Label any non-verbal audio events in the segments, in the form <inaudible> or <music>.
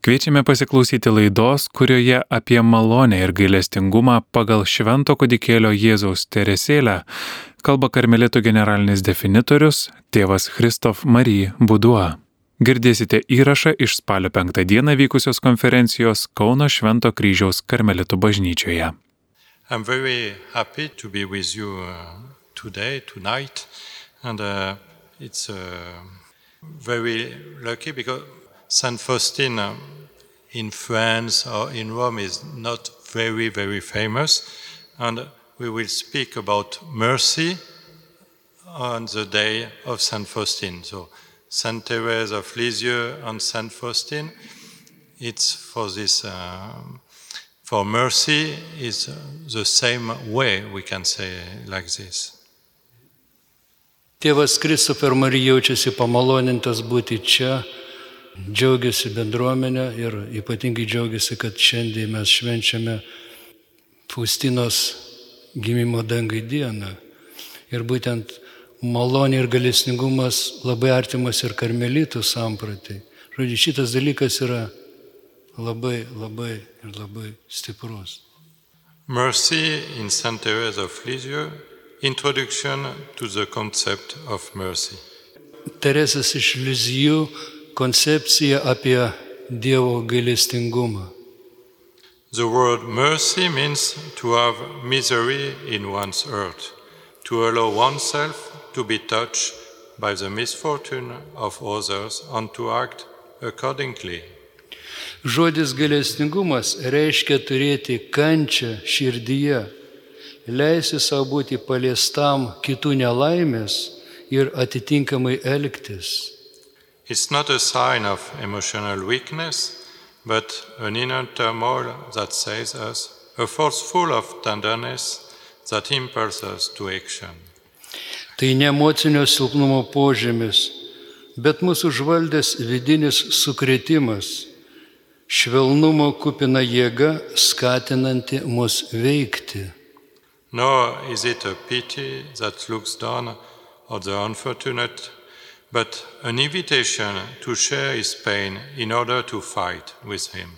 Kviečiame pasiklausyti laidos, kurioje apie malonę ir gailestingumą pagal švento kudikėlio Jėzaus teresėlę kalba karmelitų generalinis definitorius tėvas Kristof Marij Budua. Girdėsite įrašą iš spalio 5 dieną vykusios konferencijos Kauno Švento kryžiaus karmelitų bažnyčioje. To uh, today, tonight, and uh, it's uh, very lucky because Saint Faustin uh, in France or in Rome is not very, very famous, and we will speak about mercy on the day of Saint Faustin. So, Saint Therese of Lisieux and Saint Faustin, it's for this. um for mercy is the same way we can say like this. Tėvas Kristofer Marija pamalonintas būti čia, džiaugiasi bendruomenė ir ypatingai džiaugiasi, kad šiandien mes švenčiame Faustinos gimimo dangai dieną. Ir būtent malonė ir galesningumas labai artimas ir karmelitų sampratai. Žodžiu, šitas dalykas yra labai, labai ir labai stiprus. Mercy in Saint Therese of Lisieux, introduction to the concept of mercy. Teresės iš Lizijų koncepcija apie Dievo gailestingumą. The word mercy means to have misery in one's heart, to allow oneself to be touched by the misfortune of others and to act accordingly. Žodis gailestingumas reiškia turėti kančią širdyje, leisti savo būti paliestam kitų nelaimės ir atitinkamai elgtis. It's not a sign of emotional weakness, but an inner turmoil that says us, a force full of tenderness that impels us to action. Tai ne emocinio silpnumo požymis, bet mūsų užvaldęs vidinis sukretimas, švelnumo kupina jėga skatinanti mus veikti. Nor is it a pity that looks down on the unfortunate, but an invitation to share his pain in order to fight with him.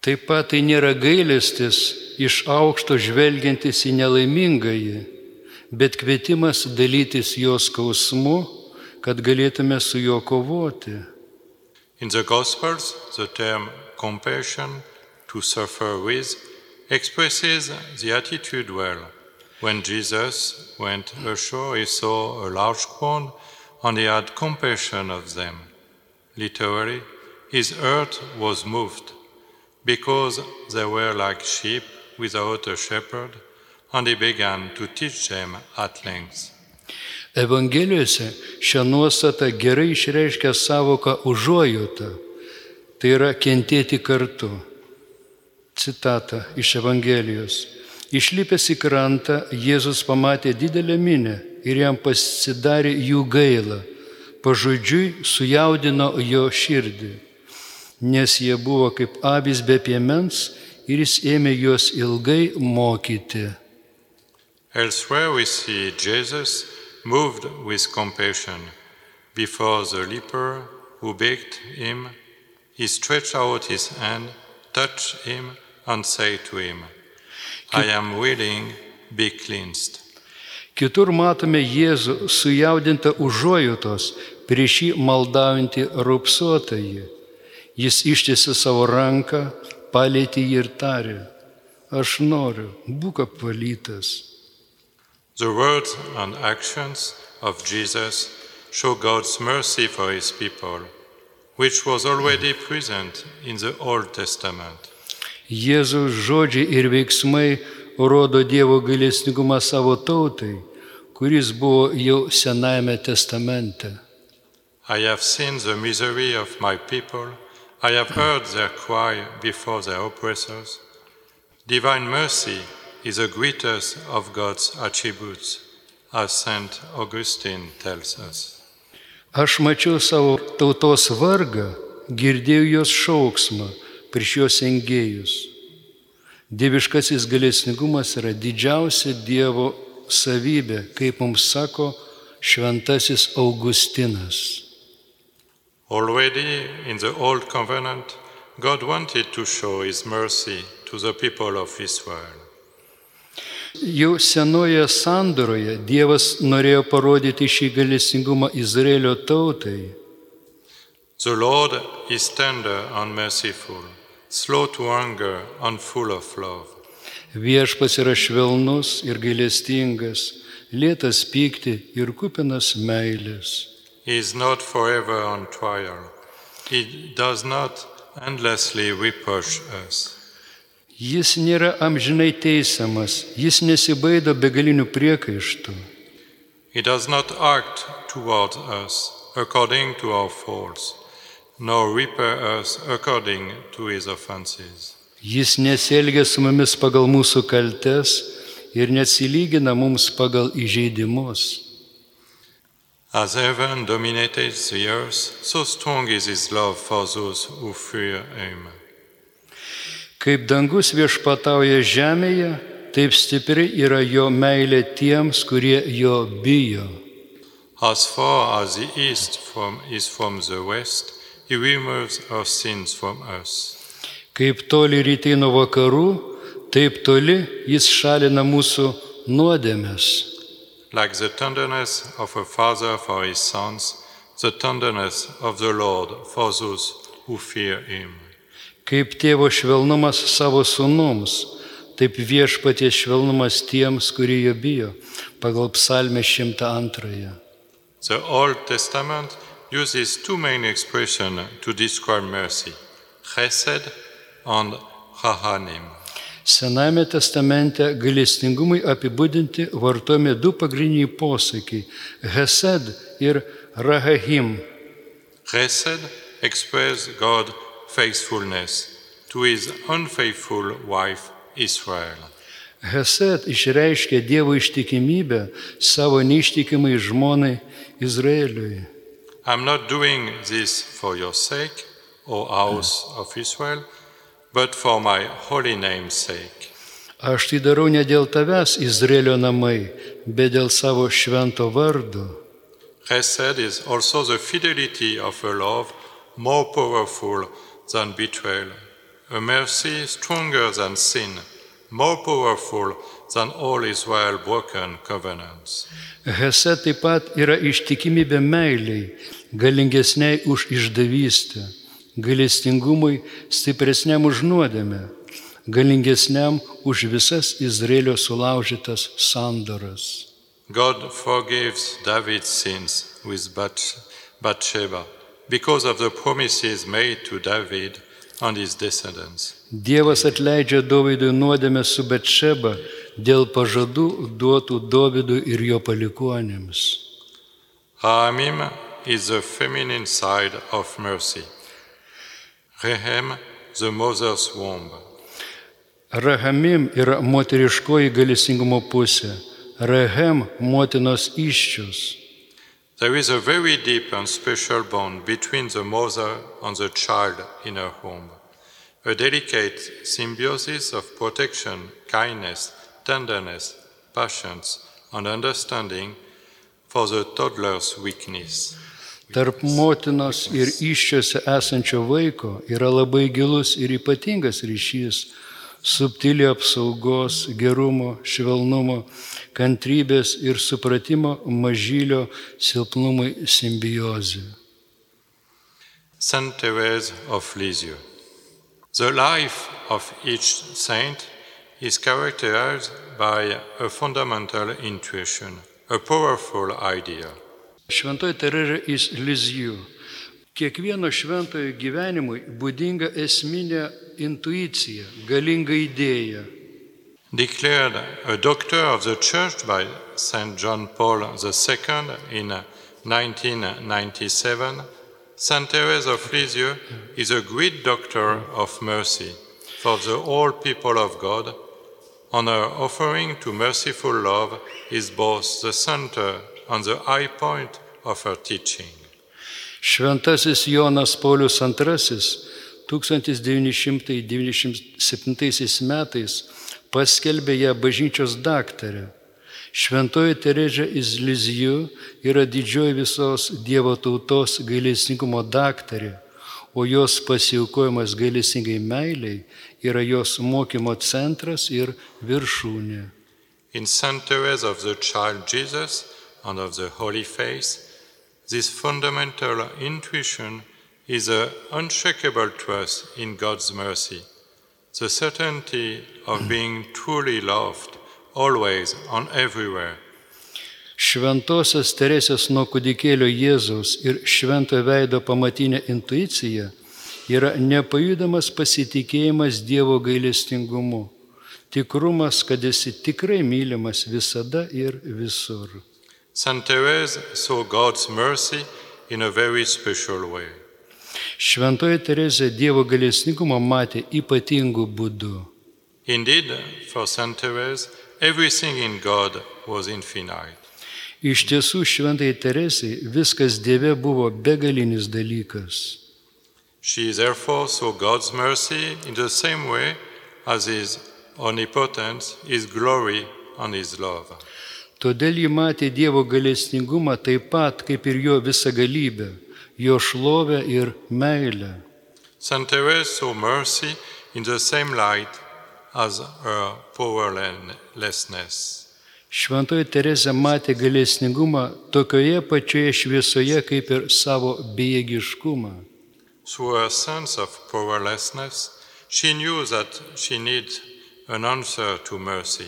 Taip pat tai nėra gailestis iš aukšto žvelgiantis į nelaimingąjį, bet kvietimas dalytis jo skausmu, kad galėtume su juo kovoti. In the Gospels, the term compassion, to suffer with, expresses the attitude well. When Jesus went ashore, he saw a large crowd and he had compassion of them. Literally, his heart was moved because they were like sheep without a shepherd, and he began to teach them at length. Evangelijose šią nuostatą gerai išreiškia savoką užuojauta. Tai yra kentėti kartu. Citata iš Evangelijos. Išlipęs į krantą, Jėzus pamatė didelę minę ir jam pasidarė jų gaila. Pažodžiui sujaudino jo širdį, nes jie buvo kaip avis be piemens ir jis ėmė juos ilgai mokyti. Elsewhere, we see Jesus moved with compassion. Before the leper who begged him, he stretched out his hand, touched him, and said to him, I am willing, be cleansed. Kitur matome Jėzų sujaudintą užuojautos prieš jį maldaujantį rupsuotąjį. Jis ištiesė savo ranką, palėtė jį ir tarė, aš noriu, būk apvalytas. The words and actions of Jesus show God's mercy for his people, which was already present in the Old Testament. Jėzaus žodžiai ir veiksmai rodo Dievo gailestingumą savo tautai, kuris buvo jau Senajame testamente. I have seen the misery of my people. I have heard their cry before their oppressors. Divine mercy is the greatest of God's attributes, as St. Augustine tells us. Aš mačiau savo tautos vargą, girdėjau jos šauksmą prieš jos engėjus. Dieviškasis galesningumas yra didžiausia Dievo savybė, kaip mums sako šventasis Augustinas. Already in the Old Covenant, God wanted to show his mercy to the people of Israel. Jau senoje sandoroje Dievas norėjo parodyti šį galestingumą Izraelio tautai. The Lord is tender and merciful, slow to anger and full of love. Viešpas yra švelnus ir gailestingas, lėtas pykti ir kupinas meilės. He is not forever on trial. He does not endlessly reproach us. Jis nėra amžinai teisiamas, jis nesibaido begalinių priekaištų. He does not act towards us according to our faults, nor repay us according to his offenses. Jis nesielgia su mumis pagal mūsų kaltes ir neatsilygina mums pagal įžeidimus. As heaven dominated the earth, so strong is his love for those who fear him. Kaip dangus viešpatauja žemėje, taip stipri yra jo meilė tiems, kurie jo bijo. As far as the east from, is from the west, he removes our sins from us. Kaip toli rytai nuo vakarų, taip toli jis šalina mūsų nuodėmės. Like the tenderness of a father for his sons, the tenderness of the Lord for those who fear him. Kaip tėvo švelnumas savo sūnums, taip viešpaties švelnumas tiems, kurie jo bijo, pagal psalmę 102. The Old Testament uses two main expressions to describe mercy chesed and rahanim. Sename testamente galestingumui apibūdinti vartojami du pagrindiniai posakiai - Hesed ir Rahahim. Chesed expresses God's faithfulness to his unfaithful wife Israel. Hesed išreiškia Dievo ištikimybę savo neištikimai žmonai Izraeliui. I'm not doing this for your sake, O house of Israel, but for my holy name's sake. Aš tai darau ne dėl tavęs, Izraelio namai, bet dėl savo švento vardo. Chesed is also the fidelity of a love more powerful than betrayal, a mercy stronger than sin, more powerful than all Israel broken covenants. Hese taip pat yra ištikimybė meiliai, galingesniai už išdavystę, galestingumui stipresniam už nuodėmę, galingesniam už visas Izraelio sulaužytas sandoras. God forgives David's sins with Bath- Bathsheba because of the promises made to David and his descendants. Dievas atleidžia Dovydui nuodėmę su Betšeba dėl pažadų duotų Dovydui ir jo palikuonėms. Rahamim is the feminine side of mercy. Rehem, the mother's womb. Rahamim yra moteriškoji galisingumo pusė, Rahem motinos iščius. There is a very deep and special bond between the mother and the child in her home, a delicate symbiosis of protection, kindness, tenderness, patience, and understanding for the toddler's weakness. Tarp motinos ir iščiose esančio vaiko yra labai gilus ir ypatingas ryšys subtili apsaugos, gerumo, švelnumo, kantrybės ir supratimo mažylio silpnumui simbiozė. Saint Therese of Lisieux. The life of each saint is characterized by a fundamental intuition, a powerful idea. Šventoji Terezė iš Lizijų. Kiekvieno šventojo gyvenimui būdinga esminė intuicija, galinga idėja. Declared a doctor of the church by St. John Paul II in 1997, Saint Therese of Lisieux is a great doctor of mercy for the whole people of God, and her offering to merciful love is both the center and the high point of her teaching. Šventasis Jonas Paulius II 1997 metais paskelbė ją bažnyčios daktarę. Šventoji Terezė iš Lizijų yra didžioji visos Dievo tautos gailestingumo daktarė, o jos pasiaukojimas gailestingai meiliai yra jos mokymo centras ir viršūnė. In St. Therese of the Child Jesus and of the Holy Face, this fundamental intuition is an unshakable trust in God's mercy, the certainty of <clears throat> being truly loved, always and everywhere. Šventosios Teresės nuo kūdikėlio Jėzaus ir šventojo veido pamatinė intuicija yra nepajudamas pasitikėjimas Dievo gailestingumu, tikrumas, kad esi tikrai mylimas visada ir visur. St. Therese saw God's mercy in a very special way. Šventoji Teresė Dievo gailestingumą matė ypatingų būdų. Indeed, for St. Therese, everything in God was infinite. Iš tiesų šventai Teresai viskas Dieve buvo begalinis dalykas. She therefore saw God's mercy in the same way as His omnipotence, His glory, and His love. Todėl ji matė Dievo galestingumą taip pat kaip ir jo visagalybę, jo šlovę ir meilę. St. Therese saw mercy in the same light as her powerlessness. Šventoji Teresė matė galestingumą tokioje pačioje šviesoje kaip ir savo bejėgiškumą. Through her sense of powerlessness, she knew that she needed an answer to mercy,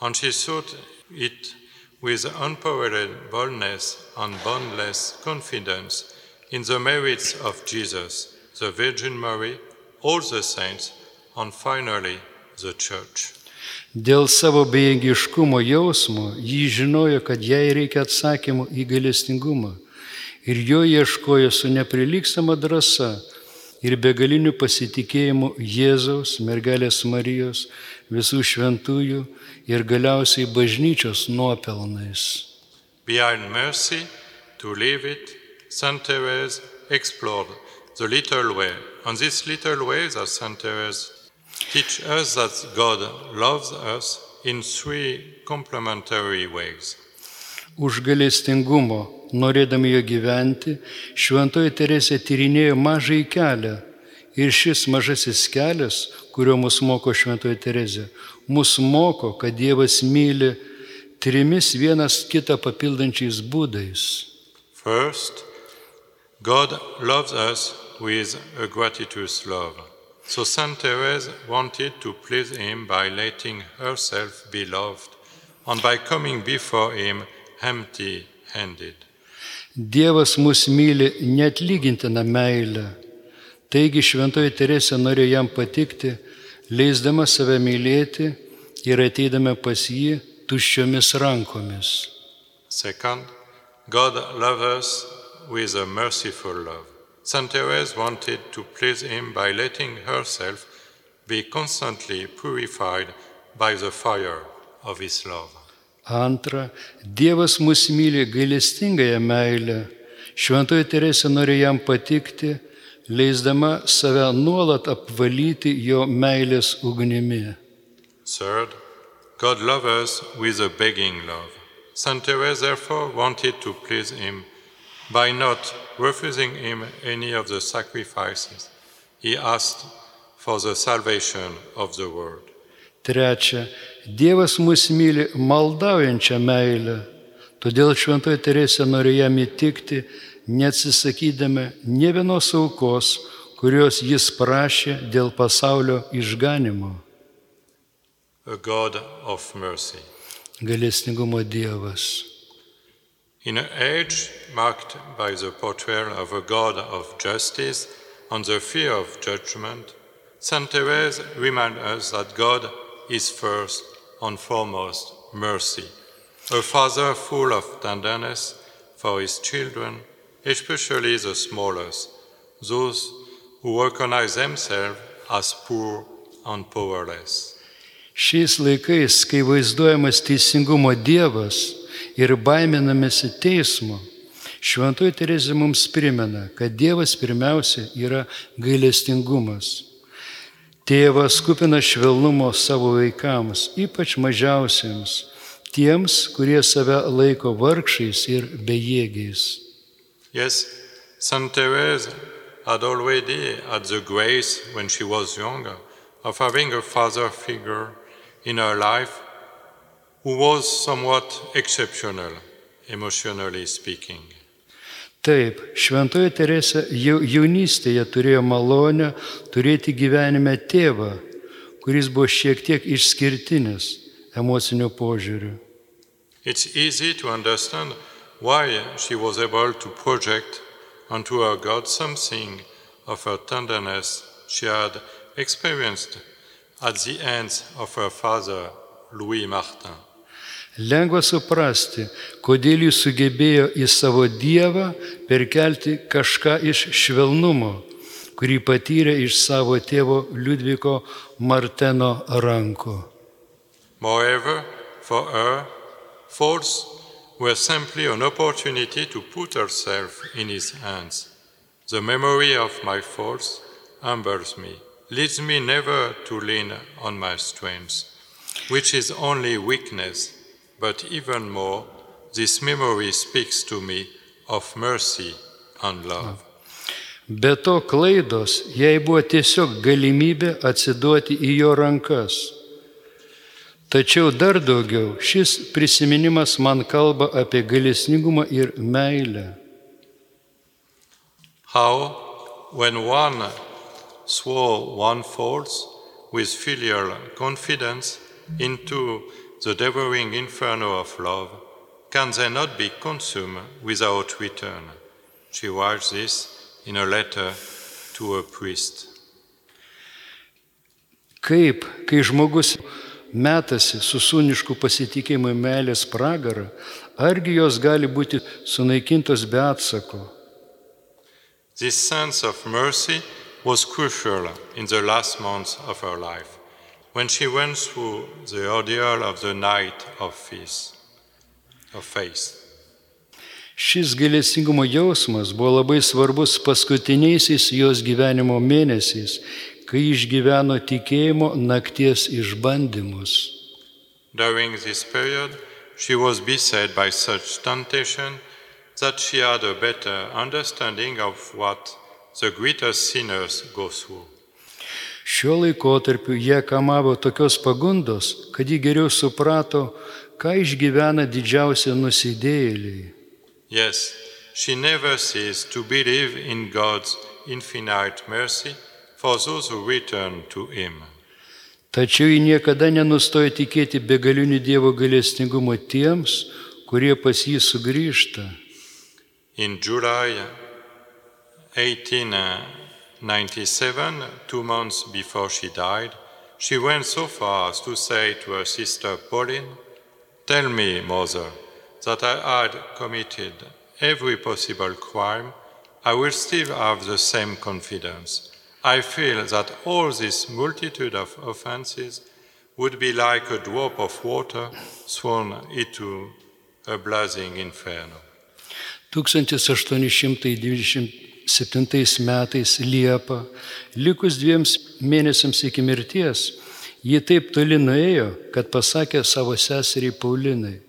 and she sought it with unparalleled boldness and boundless confidence in the merits of Jesus, the Virgin Mary, all the saints, and finally the Church. Dėl savo bejėgiškumo jausmo jį žinojo, kad jai reikia atsakymų į gailestingumą. Ir jo ieškojo su neprilykstama drąsa ir begaliniu pasitikėjimu Jėzaus, mergelės Marijos, visų šventųjų ir galiausiai bažnyčios nuopelnais. Behind mercy, to live it, St. Therese explored the little way. And this little way that St. Therese teach us that God loves us in three complementary ways. Už galestingumo, norėdami jo gyventi, šventoji Teresė tyrinėjo mažai kelią. Ir šis mažasis kelias, kurio mus moko šventoji Teresė, mus moko, kad Dievas myli trimis vienas kitą papildančiais būdais. First, God loves us with a gratuitous love. So Saint Therese wanted to please him by letting herself be loved and by coming before him empty handed. Dievas mus myli netlygintiną meilę. Taigi šventoji Teresė norėjo jam patikti, leisdama save mylėti ir ateidama pas jį tuščiomis rankomis. Second, God loves us with a merciful love. Saint Therese wanted to please him by letting herself be constantly purified by the fire of his love. Antra, Dievas mus myli gailestingąją meilę. Šventoji Teresė norėjo jam patikti, leisdama save nuolat apvalyti jo meilės ugnimi. Third, God loves us with a begging love. Saint Therese therefore wanted to please him by not refusing him any of the sacrifices he asked for the salvation of the world. Trečia, Dievas mus myli maldaujančią meilę. Todėl Šventoji Teresė norėjo jam įtikti, neatsisakydama ne vienos aukos, kurios jis prašė dėl pasaulio išganimo. A God of mercy. Galestingumo Dievas. In an age marked by the portrayal of a God of justice and the fear of judgment, Saint Therese reminds us that God is first and foremost mercy, a father full of tenderness for his children, especially the smallest, those who recognize themselves as poor and powerless. Šiais laikais, kai vaizduojamas teisingumo Dievas ir baiminamėsi teismo, Šventoji Terezė mums primena, kad Dievas pirmiausia yra gailestingumas. Tėvas kupina švelnumo savo vaikams, ypač mažiausiems, tiems, kurie save laiko vargšais ir bejėgiais. Yes, Saint Therese had already had the grace when she was younger of having a father figure in her life who was somewhat exceptional, emotionally speaking. Taip, Šventoji Teresė jau jaunystėje turėjo malonę turėti gyvenime tėvą, kuris buvo šiek tiek išskirtinis emociniu požiūriu. It's easy to understand why she was able to project onto her God something of her tenderness she had experienced at the hands of her father, Louis Martin. Lengva suprasti, kodėl jis sugebėjo į savo Dievą perkelti kažką iš švelnumo, kurį patyrė iš savo tėvo Liudviko Marteno rankų. Moreover, for her, faults were simply an opportunity to put herself in his hands. The memory of my faults humbles me, leads me never to lean on my strength, which is only weakness, but even more, this memory speaks to me of mercy and love. Be to klaidos jai buvo tiesiog galimybė atsiduoti į jo rankas. Tačiau dar daugiau šis prisiminimas man kalba apie galesningumą ir meilę. How, when one swore one false with filial confidence into the devouring inferno of love, can they not be consumed without return? She writes this in a letter to a priest. Kaip, kai žmogus metasi su sūnišku pasitikėjimu meilės pragarą, argi jos gali būti sunaikintos be atsako? This sense of mercy was crucial in the last months of her life, when she went through the ordeal of the night of faith. Of faith. Šis gailestingumo jausmas buvo labai svarbus paskutiniaisiais jos gyvenimo mėnesiais, kai išgyveno tikėjimo nakties išbandymus. During this period, she was beset by such temptation that she had a better understanding of what the greatest sinners go through. Šiuo laikotarpiu jie kamavo tokios pagundos, kad ji geriau suprato, ką išgyvena didžiausia nusidėjėliai. Yes, she never ceased to believe in God's infinite mercy for those who return to Him. Tačiau ji niekada nenustojo tikėti begaliniu Dievo galestingumu tiems, kurie pas jį sugrįžta. In July 1897, two months before she died, she went so far as to say to her sister Pauline, Tell me, mother, that I had committed every possible crime, I will still have the same confidence. I feel that all this multitude of offenses would be like a drop of water thrown into a blazing inferno. 1827 metais Liepą, likus dviems mėnesiams iki mirties, ji taip toli nuėjo, kad pasakė savo seseriai Paulinai,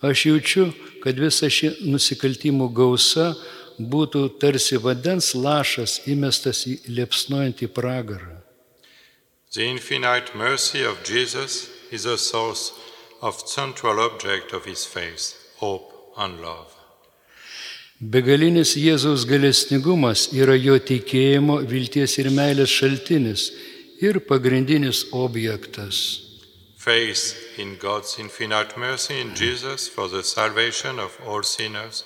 aš jaučiu, kad visa ši nusikaltimų gausa būtų tarsi vandens lašas įmestas į liepsnojantį pragarą. The infinite mercy of Jesus is the source of central object of his faith, hope and love. Begalinis Jėzaus galestingumas yra jo tikėjimo, vilties ir meilės šaltinis ir pagrindinis objektas. Faith in God's infinite mercy in Jesus for the salvation of all sinners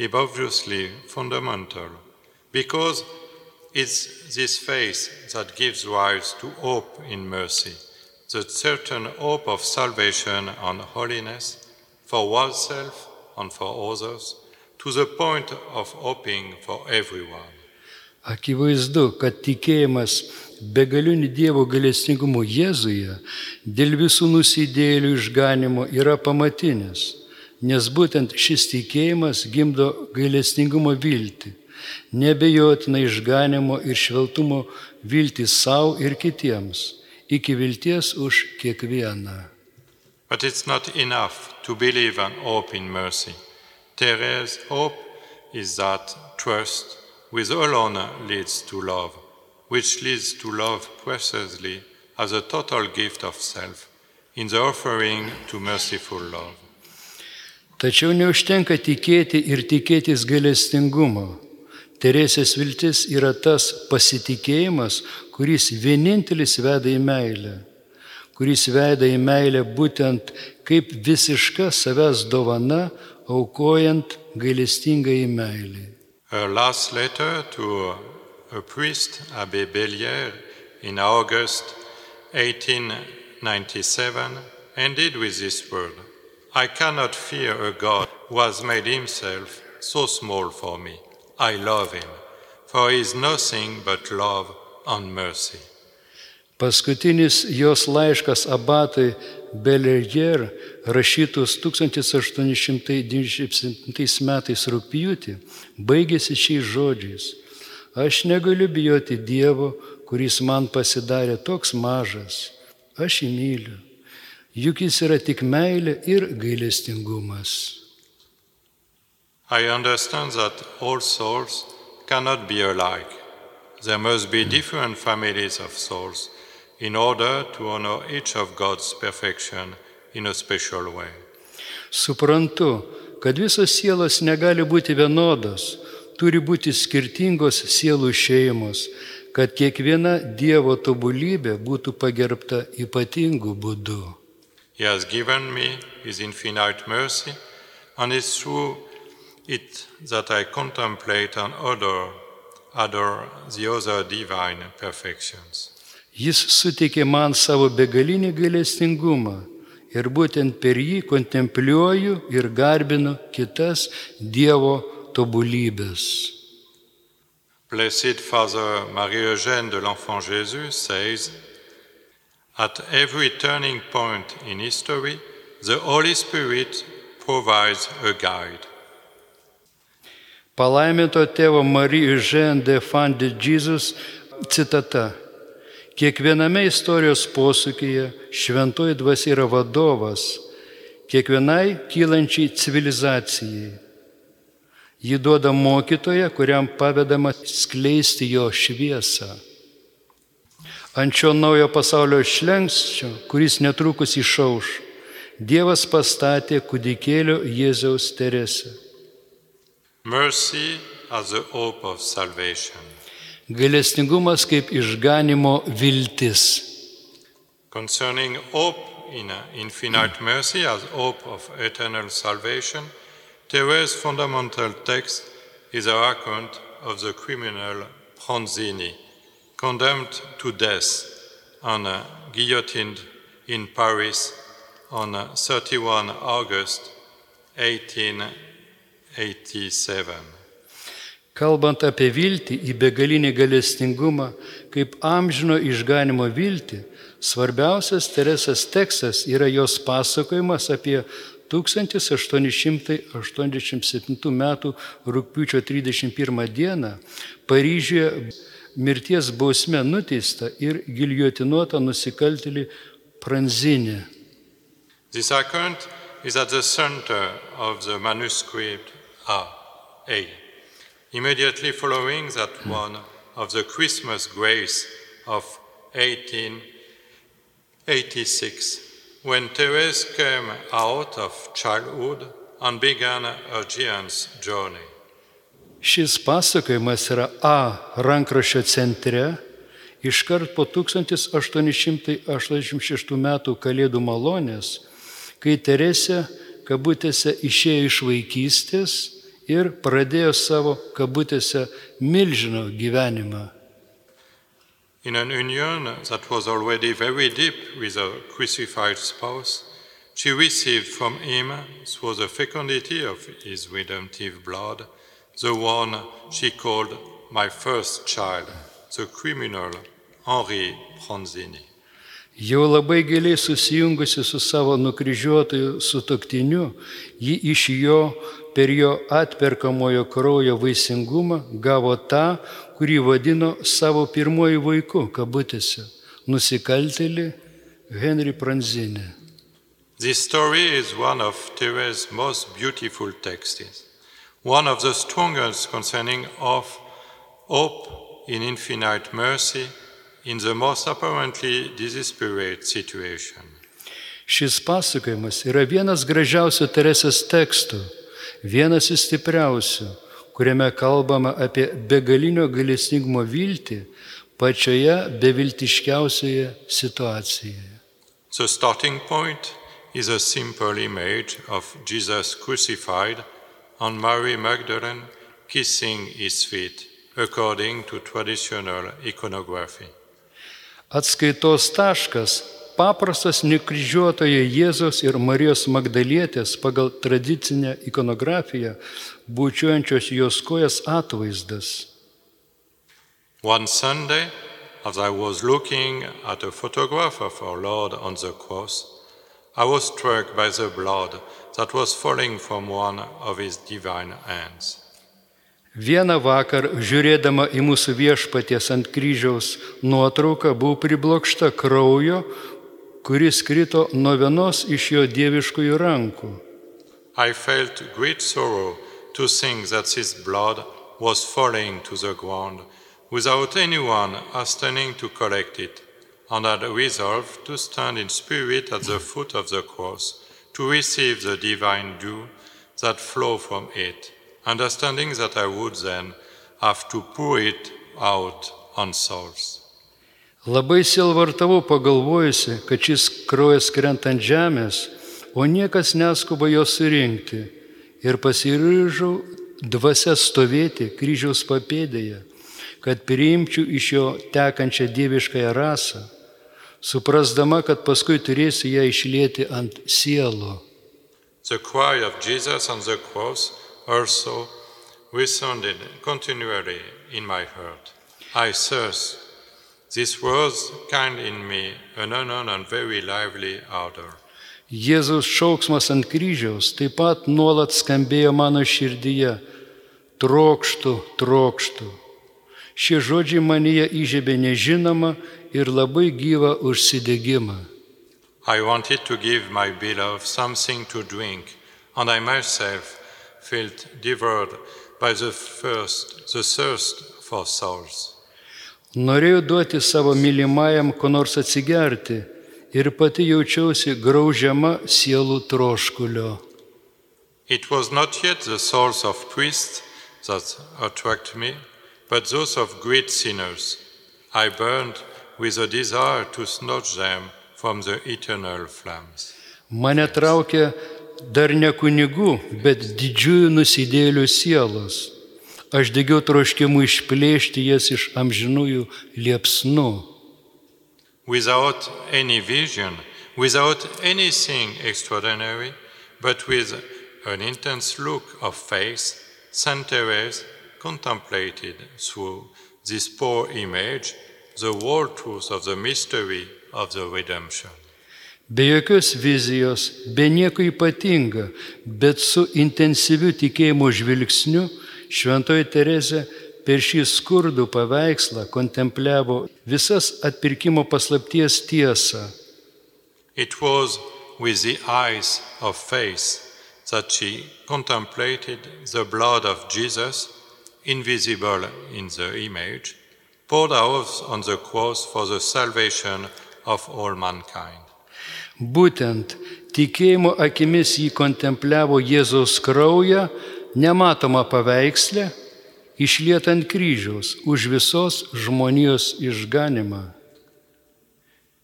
is obviously fundamental because it's this faith that gives rise to hope in mercy, the certain hope of salvation and holiness for oneself and for others, to the point of hoping for everyone. Akivaizdu, kad tikėjimas begaliniu Dievo galestingumu Jėzuje dėl visų nusidėlių išganimo yra pamatinis, nes būtent šis tikėjimas gimdo gailestingumo viltį, nebejotinai išganimo ir šveltumo viltį savo ir kitiems, iki vilties už kiekvieną. But it's not enough to believe and hope in mercy. There's hope is that trust which alone leads to love, which leads to love precisely as a total gift of self in the offering to merciful love. Tačiau neužtenka tikėti ir tikėtis gailestingumo. Teresės viltis yra tas pasitikėjimas, kuris vienintelis veda į meilę, kuris veda į meilę būtent kaip visiška savęs dovana, aukojant gailestingai meilį. Her last letter to a priest, Abbé Bellière, in August 1897 ended with this word I cannot fear a God who has made himself so small for me. I love him, for he is nothing but love and mercy. Paskutinis jos laiškas abatui Belerger, rašytus 1897 metais rūpjūtį, baigėsi šiais žodžiais. Aš negaliu bijoti Dievo, kuris man pasidarė toks mažas. Aš jį myliu. Juk jis yra tik meilė ir gailestingumas. I understand that all souls cannot be alike. There must be different families of souls in order to honor each of God's perfection in a special way. Suprantu, kad visos sielos negali būti vienodos, turi būti skirtingos sielų šeimos, kad kiekviena Dievo tobulybė būtų pagerbta ypatingu būdu. He has given me His infinite mercy, and it's through it that I contemplate and adore, adore the other divine perfections. Jis suteikė man savo begalinį gailestingumą ir būtent per jį kontempliuoju ir garbinu kitas Dievo tobulybės. Blessed Father Marie-Eugène de l'Enfant Jésus says, At every turning point in history, the Holy Spirit provides a guide. Palaiminto tėvo Marijų Žen de Fan de Jesus citata. Kiekviename istorijos posūkyje šventoji dvasia yra vadovas, kiekvienai kylančiai civilizacijai. Ji duoda mokytoją, kuriam pavedama skleisti jo šviesą. Ant šio naujo pasaulio šlengsčio, kuris netrukus išauš, Dievas pastatė kūdikėlio Jėzaus Teresę. Mercy as the hope of salvation. Gailestingumas kaip išganimo viltis. Concerning hope in infinite mercy as hope of eternal salvation, Therese's fundamental text is a account of the criminal Pronzini, condemned to death and guillotined in Paris on uh, 31 August 1887. Kalbant apie viltį į begalinį galestingumą kaip amžino išganimo viltį, svarbiausias Teresės tekstas yra jos pasakojimas apie 1887 m. rūpiučio 31 d. Paryžiuje mirties bausme nuteista ir giljotinuota nusikaltėlį. This account is at the center of the manuscript A. A. Immediately following that one of the Christmas grace of 1886, when Therese came out of childhood and began her giant's journey. Šis pasakojimas yra A rankraščio centre iškart po 1886 m. Kalėdų malonės, kai Teresė kabutėse išėjo iš vaikystės ir pradėjo savo kabutėse milžino gyvenimą. In an union that was already very deep with her crucified spouse, she received from him, through the fecundity of his redemptive blood, the one she called my first child, the criminal Henri Pronzini. Jau labai giliai susijungusi su savo nukryžiuotoju sutoktiniu, ji iš jo per jo atperkamojo kraujo vaisingumą gavo tą, kurį vadino savo pirmoju vaiku, kabutėse, nusikaltelį Henry Pranzinį. This story is one of Therese's most beautiful texts, one of the strongest concerning of hope in infinite mercy in the most apparently desperate situation. Šis pasakojimas yra vienas gražiausių Teresės tekstų, vienas iš stipriausių, kuriame kalbama apie begalinio galestingumo viltį pačioje beviltiškiausioje situacijoje. The starting point is a simple image of Jesus crucified and Mary Magdalene kissing his feet according to traditional iconography. Atskaitos taškas paprastas nekryžiuotoje Jėzos ir Marijos Magdalietės pagal tradicinę ikonografiją būčiuojančios jos kojas atvaizdas. One Sunday, as I was looking at a photograph of our Lord on the cross, I was struck by the blood that was falling from one of his divine hands. Vieną vakar, žiūrėdama į mūsų viešpaties ant kryžiaus nuotrauką, buvau priblokšta kraujo, kuris krito nuo vienos iš jo dieviškųjų rankų. I felt great sorrow to think that his blood was falling to the ground without anyone hastening to collect it, and had resolved to stand in spirit at the foot of the cross to receive the divine dew that flow from it, understanding that I would then have to pour it out on souls. Labai silvartavau pagalvojusi, kad šis kraujas krenta ant žemės, o niekas neskuba jo surinkti. Ir pasiryžau dvasia stovėti kryžiaus papėdėje, kad priimčiau iš jo tekančią dieviškąją rasą, suprasdama, kad paskui turėsiu ją išlėti ant sielo. The cry of Jesus on the cross also resounded continually in my heart. I thirst. This was kind in me an unknown and very lively ardor. Jėzaus šauksmas ant kryžiaus taip pat nuolat skambėjo mano širdyje. Trokštų, trokštų. Šie žodžiai manyje įžiebė nežinomą ir labai gyvą užsidėgymą. I wanted to give my beloved something to drink, and I myself felt devoured by the first, the thirst for souls. Norėjau duoti savo mylimajam ko nors atsigerti ir pati jaučiausi graužiama sielų troškulio. It was not yet the souls of priests that attracted me, but those of great sinners. I burned with a desire to snatch them from the eternal flames. Mane traukė dar ne kunigų, bet didžiųjų nusidėlių sielos. Aš degiau troškimu išplėšti jas iš amžinųjų liepsnų. Without any vision, without anything extraordinary, but with an intense look of faith, Saint Therese contemplated through this poor image the whole truth of the mystery of the redemption. Be jokios vizijos, be nieko ypatinga, bet su intensyviu tikėjimo žvilgsniu, Šventoji Terezė per šį skurdų paveikslą kontempliavo visas atpirkimo paslapties tiesą. It was with the eyes of faith that she contemplated the blood of Jesus, invisible in the image, poured out on the cross for the salvation of all mankind. Būtent tikėjimo akimis jį kontempliavo Jėzaus kraują, nematomą paveikslę, išlietant kryžiaus už visos žmonijos išganimą.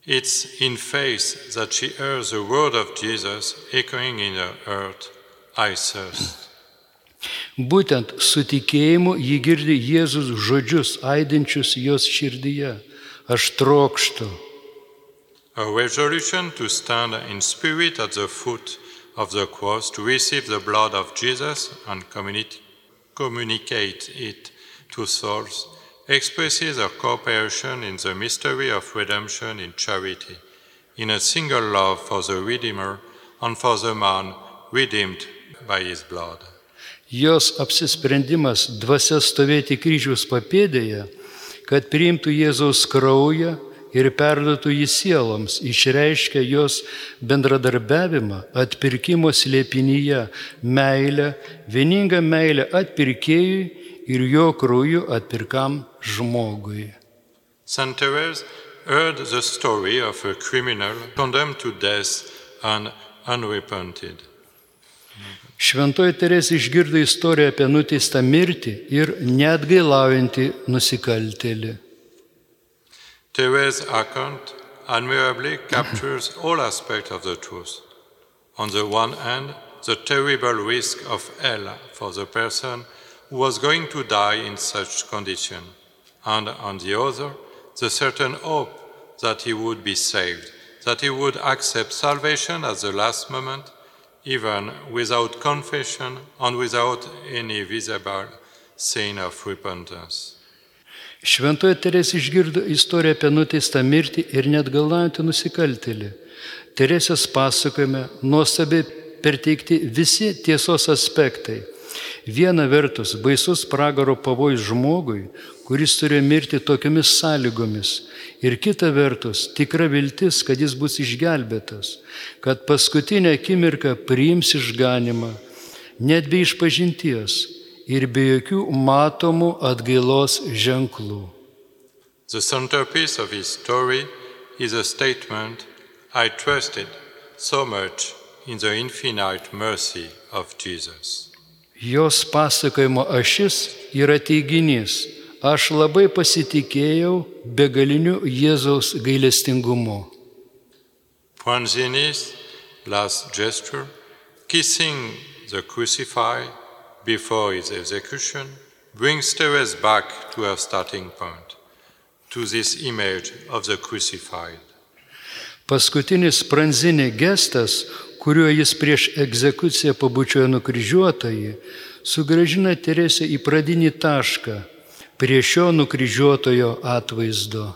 It's in faith that she hears the word of Jesus echoing in her heart, I thirst. Būtent su tikėjimu jį girdi Jėzus žodžius aidinčius jos širdyje. Aš trokštu. A resolution to stand in spirit at the foot of the cross to receive the blood of Jesus and communicate it to souls expresses our cooperation in the mystery of redemption in charity, in a single love for the Redeemer and for the man redeemed by his blood. Jos apsisprendimas dvasia stovėti kryžiaus papėdėje, kad priimtų Jėzaus kraują ir perduotų jį sieloms, išreiškia jos bendradarbiavimą atpirkimo slėpinyje, meilę, vieningą meilę atpirkėjui ir jo krauju atpirkam žmogui. St. Therese heard the story of a criminal condemned to death and unrepented. Šventoji Teresė išgirdo istoriją apie nuteistą mirtį ir neatgailaujantį nusikaltėlį. Account admirably captures <clears throat> all aspects of the truth. On the one hand, the terrible risk of hell for the person who was going to die in such condition, and on the other, the certain hope that he would be saved, that he would accept salvation at the last moment, even without confession and without any visible sign of repentance. Šventoji Teresė išgirdo istoriją apie nuteistą mirtį ir net galvojantį nusikaltėlį. Teresės pasakojime nuostabiai perteikti visi tiesos aspektai. Viena vertus baisus pragaro pavojus žmogui, kuris turėjo mirti tokiamis sąlygomis. Ir kita vertus tikra viltis, kad jis bus išgelbėtas, kad paskutinę akimirką priims išganimą, net be išpažinties ir be jokių matomų atgailos ženklų. The centerpiece of his story is a statement I trusted so much in the infinite mercy of Jesus. Jos pasakojimo ašis yra teiginys, aš labai pasitikėjau begaliniu Jėzaus gailestingumu. Pranzini's last gesture, kissing the crucified before his execution, brings Therese back to her starting point, to this image of the crucified. Paskutinis pranzinė gestas, kuriuo jis prieš egzekuciją pabučiojo nukryžiuotąjį, sugražina Teresę į pradinį tašką prie šio nukryžiuotojo atvaizdo.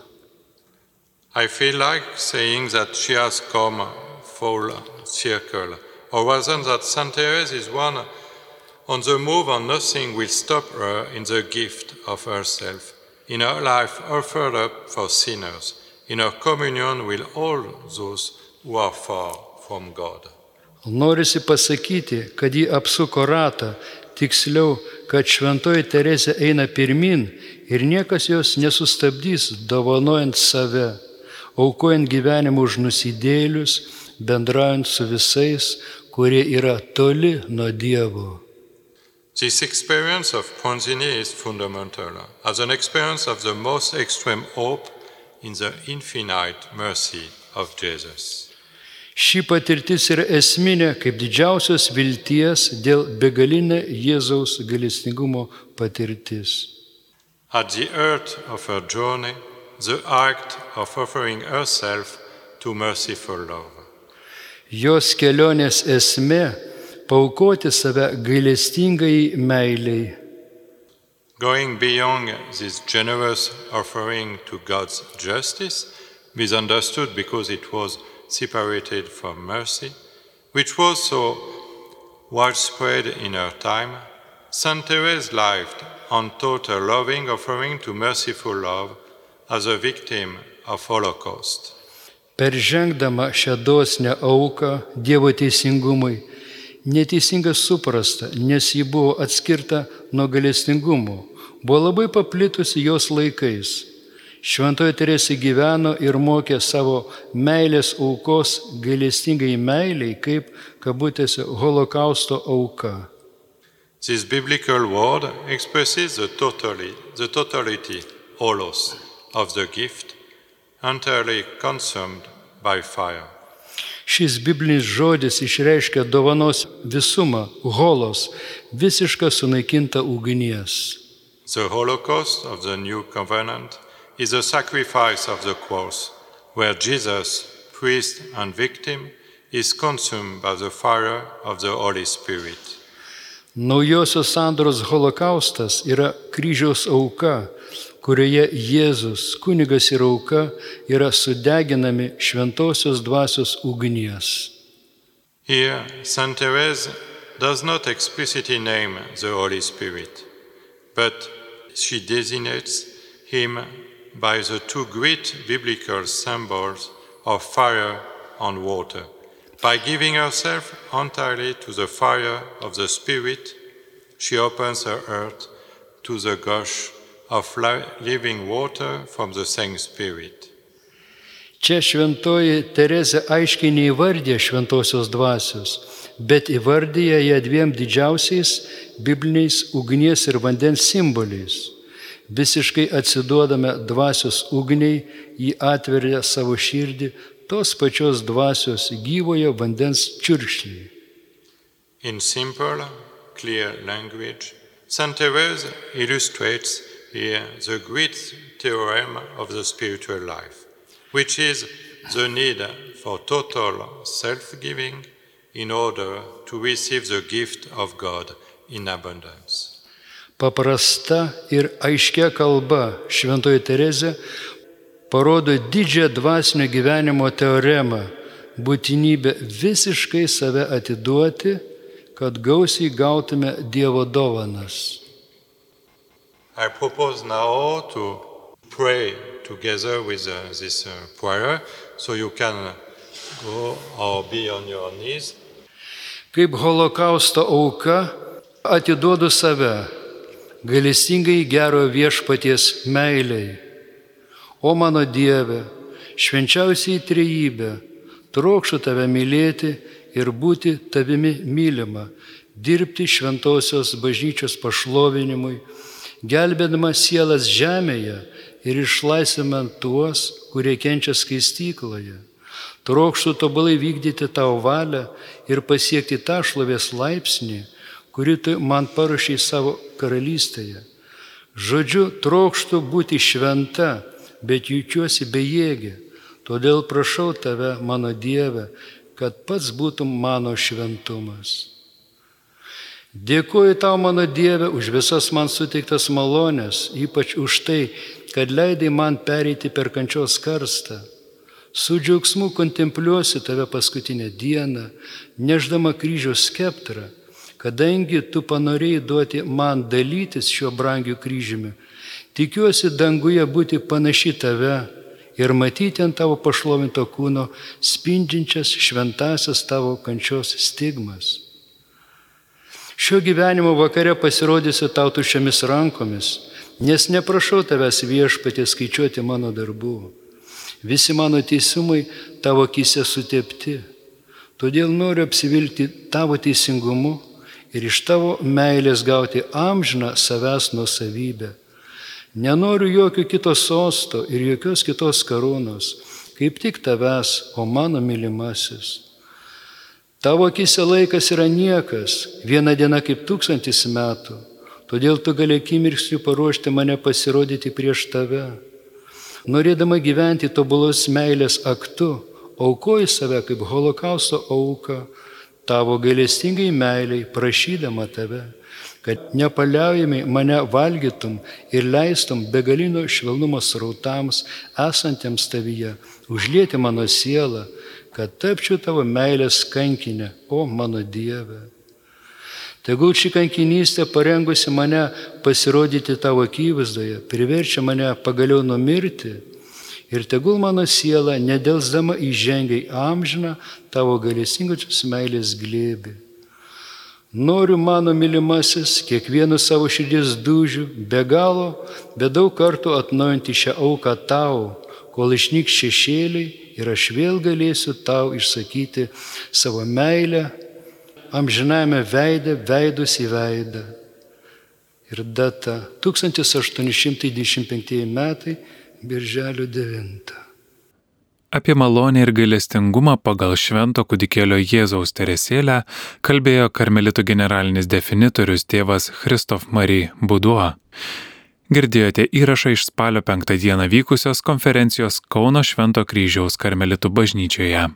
I feel like saying that she has come full circle, or rather that Saint Therese is one on the move and nothing will stop her in the gift of herself, in her life offered up for sinners, in her communion with all those who are far from God. Norisi pasakyti, kad ji apsuko ratą, tiksliau, kad šventoji Teresė eina pirmin ir niekas jos nesustabdys, dovanojant save, aukojant gyvenimą už nusidėlius, bendraujant su visais, kurie yra toli nuo Dievo. This experience of Ponzini is fundamental, as an experience of the most extreme hope in the infinite mercy of Jesus. Ši patirtis yra esminė kaip didžiausios vilties dėl begalinė Jėzaus galestingumo patirtis. At the heart of her journey, the act of offering herself to merciful love. Jos kelionės esmė - paukoti save gailestingai meiliai. Going beyond this generous offering to God's justice, misunderstood because it was separated from mercy, which was so widespread in her time, Saint Therese lived and taught a loving offering to merciful love as a victim of Holocaust. Peržengdama šią dosnę auką Dievo teisingumui, neteisingai suprasta, nes ji buvo atskirta nuo galestingumo, buvo labai paplitusi jos laikais. Šventoji Teresė gyveno ir mokė savo meilės aukos gailestingai meiliai, kaip kabutėse holokausto auka. This biblical word expresses the, totally, the totality, holos, of the gift, entirely consumed by fire. Šis biblinis žodis išreiškia dovanos visumą, holos, visišką sunaikintą ugnies. The Holocaust of the New Covenant is the sacrifice of the cross, where Jesus, priest and victim, is consumed by the fire of the Holy Spirit. Naujosios sandoros holokaustas yra kryžiaus auka, kurioje Jėzus, kunigas ir auka yra sudeginami šventosios dvasios ugnies. Here, Saint Therese does not explicitly name the Holy Spirit, but she designates him by the two great biblical symbols of fire and water. By giving herself entirely to the fire of the Spirit, she opens her heart to the gush of li- living water from the same Spirit. Čia šventoji Terezė aiškiai neįvardė šventosios dvasios, bet įvardyja ją dviem didžiausiais bibliniais ugnies ir vandens simboliais. Visiškai atsiduodame dvasios ugniai, jį atveria savo širdį tos pačios dvasios gyvojo vandens čiurkšliai. In simple, clear language, St. Therese illustrates here the great theorem of the spiritual life, which is the need for total self giving in order to receive the gift of God in abundance. Paprasta ir aiškia kalba Šventoji Terezė parodo didžią dvasinio gyvenimo teoremą - būtinybę visiškai save atiduoti, kad gausiai gautume Dievo dovanas. I propose now to pray together with uh, this uh, prayer, so you can go or be on your knees. Kaip holokausto auka atiduodu save gailestingai gero viešpaties meiliai. O mano Dieve, švenčiausiai trejybė, trokščiu tave mylėti ir būti tavimi mylima, dirbti šventosios bažnyčios pašlovinimui, gelbėdama sielas žemėje ir išlaisvinant tuos, kurie kenčia skaistykloje. Trokštų tobulai vykdyti tavo valią ir pasiekti tą šlovės laipsnį, kurį tu man paruošiai savo karalystėje. Žodžiu, trokštų būti šventa, bet jaučiuosi bejėgė. Todėl prašau tave, mano Dieve, kad pats būtum mano šventumas. Dėkuoju tau, mano Dieve, už visas man suteiktas malonės, ypač už tai, kad leidai man pereiti per kančios karstą. Su džiaugsmu kontempliuosi tave paskutinę dieną, neždama kryžiaus skeptrą, kadangi tu panorėjai duoti man dalytis šiuo brangiu kryžiumi. Tikiuosi danguje būti panaši tave ir matyti ant tavo pašlovinto kūno spindžiančias šventasias tavo kančios stigmas. Šio gyvenimo vakare pasirodysiu tau tuščiamis rankomis, nes neprašau tavęs viešpatė skaičiuoti mano darbų. Visi mano teisumai tavo akise sutepti. Todėl noriu apsivilkti tavo teisingumu ir iš tavo meilės gauti amžiną savęs nusavybę. Nenoriu jokio kito sosto ir jokios kitos karūnos, kaip tik tavęs, o mano mylimasis. Tavo akise laikas yra niekas, viena diena kaip tūkstantis metų, todėl tu gali akimirksniu paruošti mane pasirodyti prieš tave. Norėdama gyventi tobulos meilės aktu, aukoji save kaip holokausto auka, tavo gailestingai meiliai, prašydama tave, kad nepaliaujamai mane valgytum ir leistum begalino švelnumo srautams esantiems tavyje, užlieti mano sielą, kad tapčiau tavo meilės kankinę, o mano Dieve. Tegul ši kankinystė parengusi mane pasirodyti tavo akivaizdoje, priverčia mane pagaliau numirti ir tegul mano siela nedelsdama įžengia į amžiną tavo galėsingosios meilės glėbį. Noriu mano mylimasis kiekvienu savo širdies dužiu be galo, bet daug kartų atnaujinti šią auką tau, kol išnyks šešėliai ir aš vėl galėsiu tau išsakyti savo meilę amžiname veidė, veidus į veidą. Ir data 1825 metai, birželio 9. Apie malonę ir gailestingumą pagal švento kudikėlio Jėzaus teresėlę kalbėjo karmelitų generalinis definitorius tėvas Christoph Marie Buduo. Girdėjote įrašą iš spalio penktą dieną vykusios konferencijos Kauno Švento kryžiaus karmelitų bažnyčioje.